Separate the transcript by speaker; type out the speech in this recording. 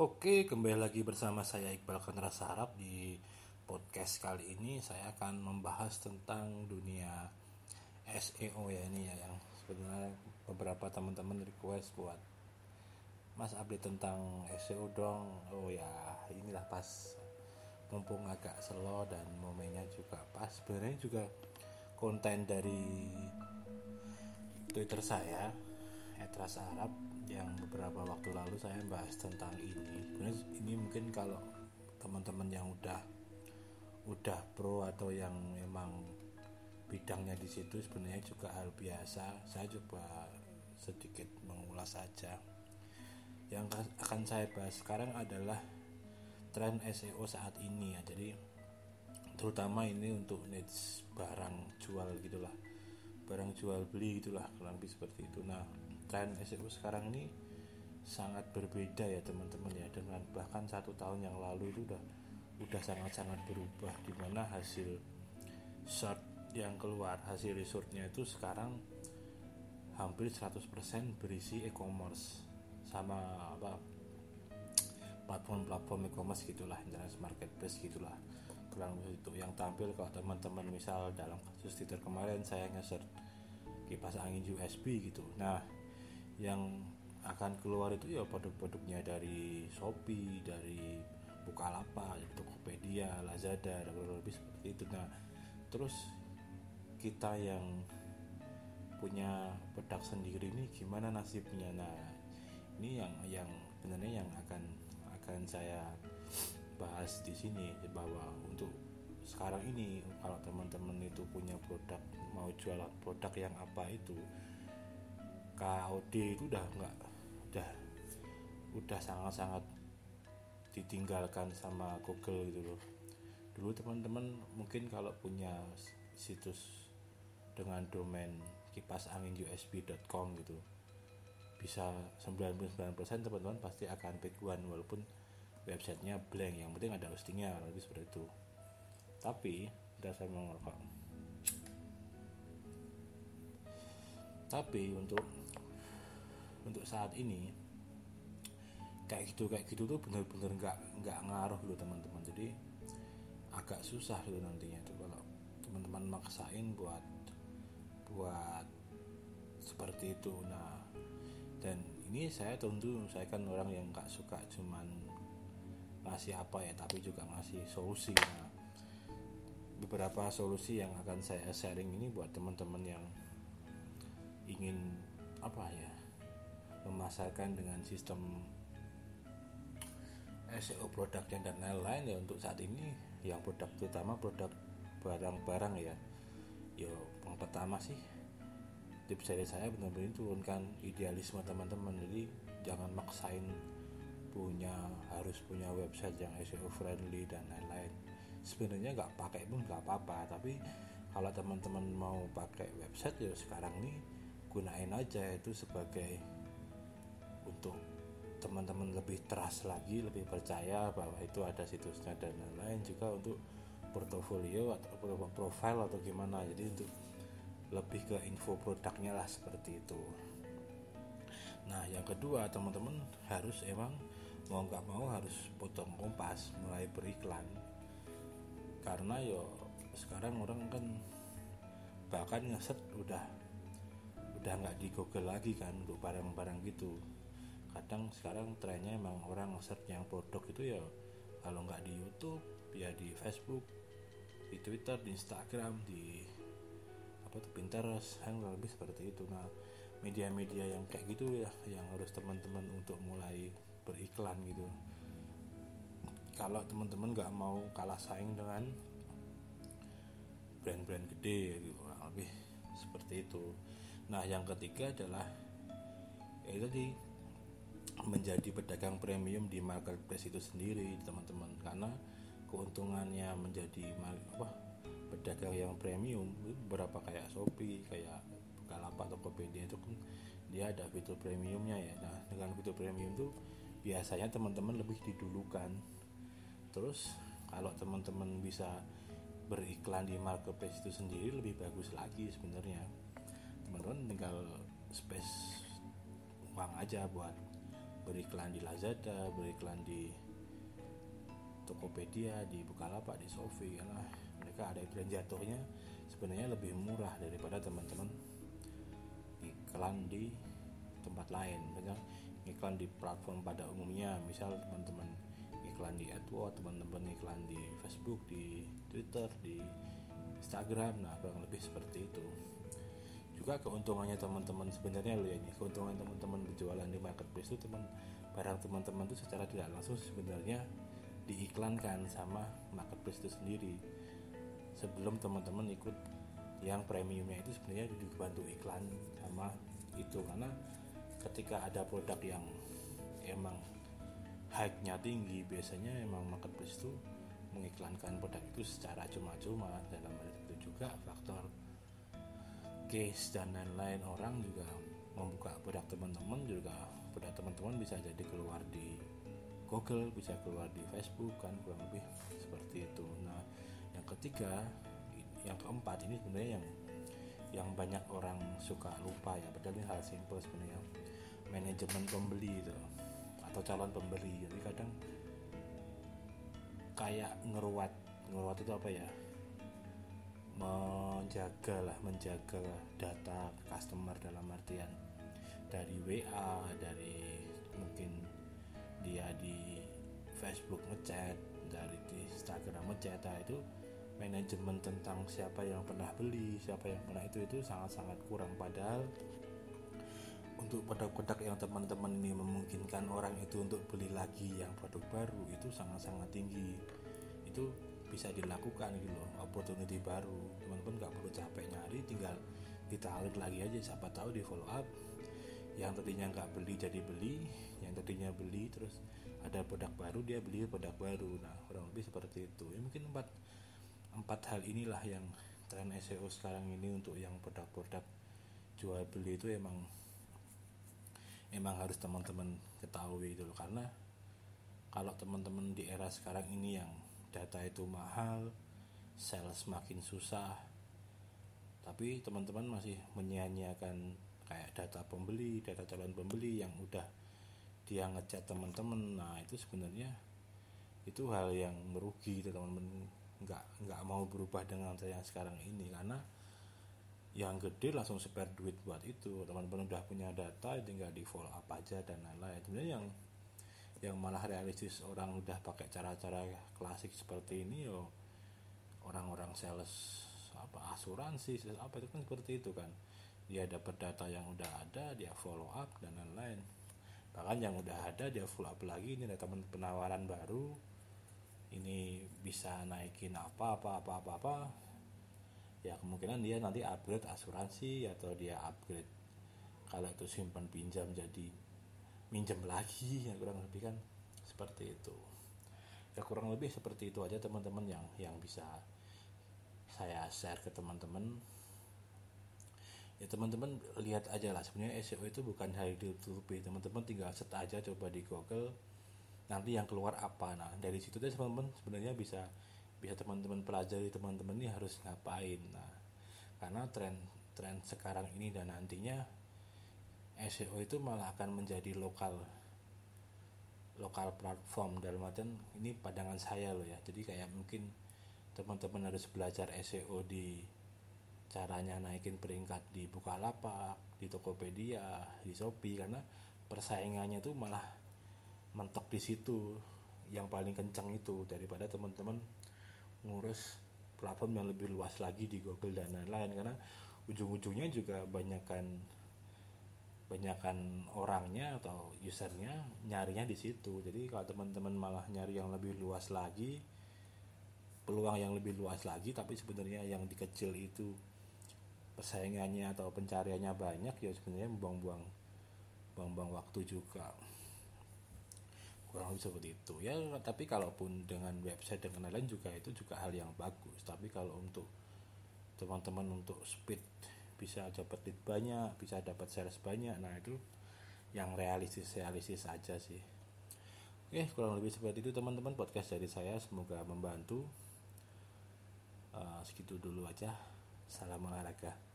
Speaker 1: Oke, kembali lagi bersama saya Iqbal Kendra Sarap di podcast kali ini saya akan membahas tentang dunia SEO ya ini ya yang sebenarnya beberapa teman-teman request buat Mas update tentang SEO dong. Oh ya, inilah pas mumpung agak slow dan momennya juga pas. Sebenarnya juga konten dari Twitter saya Etras Arab yang beberapa waktu lalu saya bahas tentang ini. Sebenarnya ini mungkin kalau teman-teman yang udah udah pro atau yang memang bidangnya di situ sebenarnya juga hal biasa. Saya coba sedikit mengulas saja. Yang akan saya bahas sekarang adalah tren SEO saat ini ya. Jadi terutama ini untuk niche barang jual gitulah. Barang jual beli gitulah kurang lebih seperti itu. Nah tren SEO sekarang ini sangat berbeda ya teman-teman ya. Dengan bahkan satu tahun yang lalu itu udah udah sangat-sangat berubah di mana hasil search yang keluar hasil resortnya itu sekarang hampir 100% berisi e-commerce sama apa platform-platform e-commerce gitulah internet marketplace gitulah. Kurang itu yang tampil kalau teman-teman misal dalam kasus Twitter kemarin saya nge kipas angin USB gitu. Nah yang akan keluar itu ya produk-produknya dari Shopee, dari Bukalapak, dari Tokopedia, Lazada, dan lebih seperti itu. Nah, terus kita yang punya produk sendiri ini gimana nasibnya? Nah, ini yang yang sebenarnya yang akan akan saya bahas di sini bahwa untuk sekarang ini kalau teman-teman itu punya produk mau jual produk yang apa itu KOD itu udah nggak udah udah sangat-sangat ditinggalkan sama Google gitu loh. Dulu teman-teman mungkin kalau punya situs dengan domain kipas angin usb.com gitu bisa 99% teman-teman pasti akan pick one walaupun websitenya blank yang penting ada hostingnya lebih seperti itu. Tapi mau ngerokok tapi untuk untuk saat ini kayak gitu kayak gitu tuh bener-bener nggak nggak ngaruh loh teman-teman. Jadi agak susah loh nantinya tuh kalau teman-teman maksain buat buat seperti itu. Nah dan ini saya tentu saya kan orang yang nggak suka cuman ngasih apa ya tapi juga ngasih solusi. Nah, beberapa solusi yang akan saya sharing ini buat teman-teman yang ingin apa ya memasarkan dengan sistem SEO produknya dan lain-lain ya untuk saat ini yang produk terutama produk barang-barang ya. Yo yang pertama sih tips dari saya benar-benar turunkan idealisme teman-teman. Jadi jangan maksain punya harus punya website yang SEO friendly dan lain-lain. Sebenarnya nggak pakai pun nggak apa-apa tapi kalau teman-teman mau pakai website ya sekarang nih gunain aja itu sebagai untuk teman-teman lebih trust lagi lebih percaya bahwa itu ada situsnya dan lain-lain juga untuk portofolio atau profile atau gimana. Jadi untuk lebih ke info produknya lah seperti itu. Nah yang kedua teman-teman harus emang mau nggak mau harus potong kompas mulai beriklan. Karena yo sekarang orang kan bahkan ngeset udah udah nggak di Google lagi kan untuk barang-barang gitu kadang sekarang trennya emang orang search yang produk itu ya kalau nggak di YouTube ya di Facebook di Twitter di Instagram di apa tuh Pinterest yang lebih seperti itu. Nah media-media yang kayak gitu ya yang harus teman-teman untuk mulai beriklan gitu. Kalau teman-teman nggak mau kalah saing dengan brand-brand gede gitu lebih seperti itu. Nah yang ketiga adalah ya tadi menjadi pedagang premium di marketplace itu sendiri teman-teman. Karena keuntungannya menjadi apa pedagang yang premium berapa kayak Shopee kayak Bukalapak Tokopedia itu kan dia ada fitur premiumnya ya. Nah dengan fitur premium itu biasanya teman-teman lebih didulukan. Terus kalau teman-teman bisa beriklan di marketplace itu sendiri lebih bagus lagi sebenarnya. Teman-teman tinggal space uang aja buat beriklan di Lazada beriklan di Tokopedia di Bukalapak di Shopee karena mereka ada dan jatuhnya sebenarnya lebih murah daripada teman-teman iklan di tempat lain. Misalnya iklan di platform pada umumnya misal teman-teman iklan di AdWords teman-teman iklan di Facebook di Twitter di Instagram nah kurang lebih seperti itu juga keuntungannya teman-teman sebenarnya lo ya ini. Keuntungan teman-teman berjualan di marketplace itu teman barang teman-teman itu secara tidak langsung sebenarnya diiklankan sama marketplace itu sendiri. Sebelum teman-teman ikut yang premiumnya itu sebenarnya dibantu iklan sama itu. Karena ketika ada produk yang emang hype-nya tinggi biasanya emang marketplace itu mengiklankan produk itu secara cuma-cuma. Dalam hal itu juga faktor case dan lain-lain. Orang juga membuka produk teman-teman juga. Produk teman-teman bisa jadi keluar di Google bisa keluar di Facebook kan kurang lebih seperti itu. Nah yang ketiga yang keempat ini sebenarnya yang yang banyak orang suka lupa ya. Padahal ini hal simpel sebenarnya. Manajemen pembeli itu atau calon pembeli. Jadi kadang kayak ngeruat ngeruat itu apa ya menjaga lah menjaga data customer dalam artian dari WA dari mungkin dia di Facebook ngechat dari di Instagram ngechat nah itu manajemen tentang siapa yang pernah beli siapa yang pernah itu itu sangat-sangat kurang. Padahal untuk produk-produk yang teman-teman ini memungkinkan orang itu untuk beli lagi yang produk baru itu sangat-sangat tinggi. Itu bisa dilakukan gitu loh opportunity baru. Teman-teman nggak perlu capek nyari tinggal ditarik lagi aja. Siapa tahu di follow up yang tadinya nggak beli jadi beli yang tadinya beli terus ada produk baru dia beli produk baru. Nah kurang lebih seperti itu. Ya mungkin empat empat hal inilah yang tren SEO sekarang ini untuk yang produk-produk jual beli itu emang emang harus teman-teman ketahui itu loh. Karena kalau teman-teman di era sekarang ini yang data itu mahal sales makin susah. Tapi teman-teman masih menyia-nyiakan kayak data pembeli data calon pembeli yang udah dia ngechat teman-teman. Nah itu sebenarnya itu hal yang merugi teman-teman. Nggak nggak mau berubah dengan yang sekarang ini karena yang gede langsung spare duit buat itu. Teman-teman udah punya data tinggal di follow up aja dan lain-lain. Sebenarnya yang yang malah realistis orang udah pakai cara-cara klasik seperti ini yo orang-orang sales apa asuransi sales apa itu kan seperti itu kan. Dia dapat data yang udah ada dia follow up dan lain-lain. Bahkan yang udah ada dia follow up lagi ini data penawaran baru ini bisa naikin apa apa apa apa apa. Ya kemungkinan dia nanti upgrade asuransi atau dia upgrade. Kalau itu simpan pinjam jadi minjem lagi ya kurang lebih kan seperti itu. Ya kurang lebih seperti itu aja teman-teman yang yang bisa saya share ke teman-teman. Ya teman-teman lihat aja lah sebenarnya SEO itu bukan hal ditutupi teman-teman tinggal set aja coba di Google nanti yang keluar apa. Nah dari situ deh teman-teman sebenarnya bisa bisa teman-teman pelajari teman-teman ini harus ngapain. Nah karena tren tren sekarang ini dan nantinya SEO itu malah akan menjadi lokal lokal platform. Dalam artian ini pandangan saya loh ya. Jadi kayak mungkin teman-teman harus belajar SEO di caranya naikin peringkat di Bukalapak, di Tokopedia, di Shopee karena persaingannya tuh malah mentok di situ. Yang paling kencang itu daripada teman-teman ngurus platform yang lebih luas lagi di Google dan lain-lain. Karena ujung-ujungnya juga banyakkan banyakkan orangnya atau usernya nyarinya di situ. Jadi kalau teman-teman malah nyari yang lebih luas lagi peluang yang lebih luas lagi tapi sebenarnya yang dikecil itu persaingannya atau pencariannya banyak ya sebenarnya buang-buang buang-buang waktu juga. Kurang lebih seperti itu. Ya tapi kalaupun dengan website dengan lain-lain juga itu juga hal yang bagus. Tapi kalau untuk teman-teman untuk speed bisa dapat lead banyak bisa dapat sales banyak. Nah itu yang realistis realistis saja sih. Oke kurang lebih seperti itu teman-teman podcast dari saya. Semoga membantu. Uh, segitu dulu aja. Salam olahraga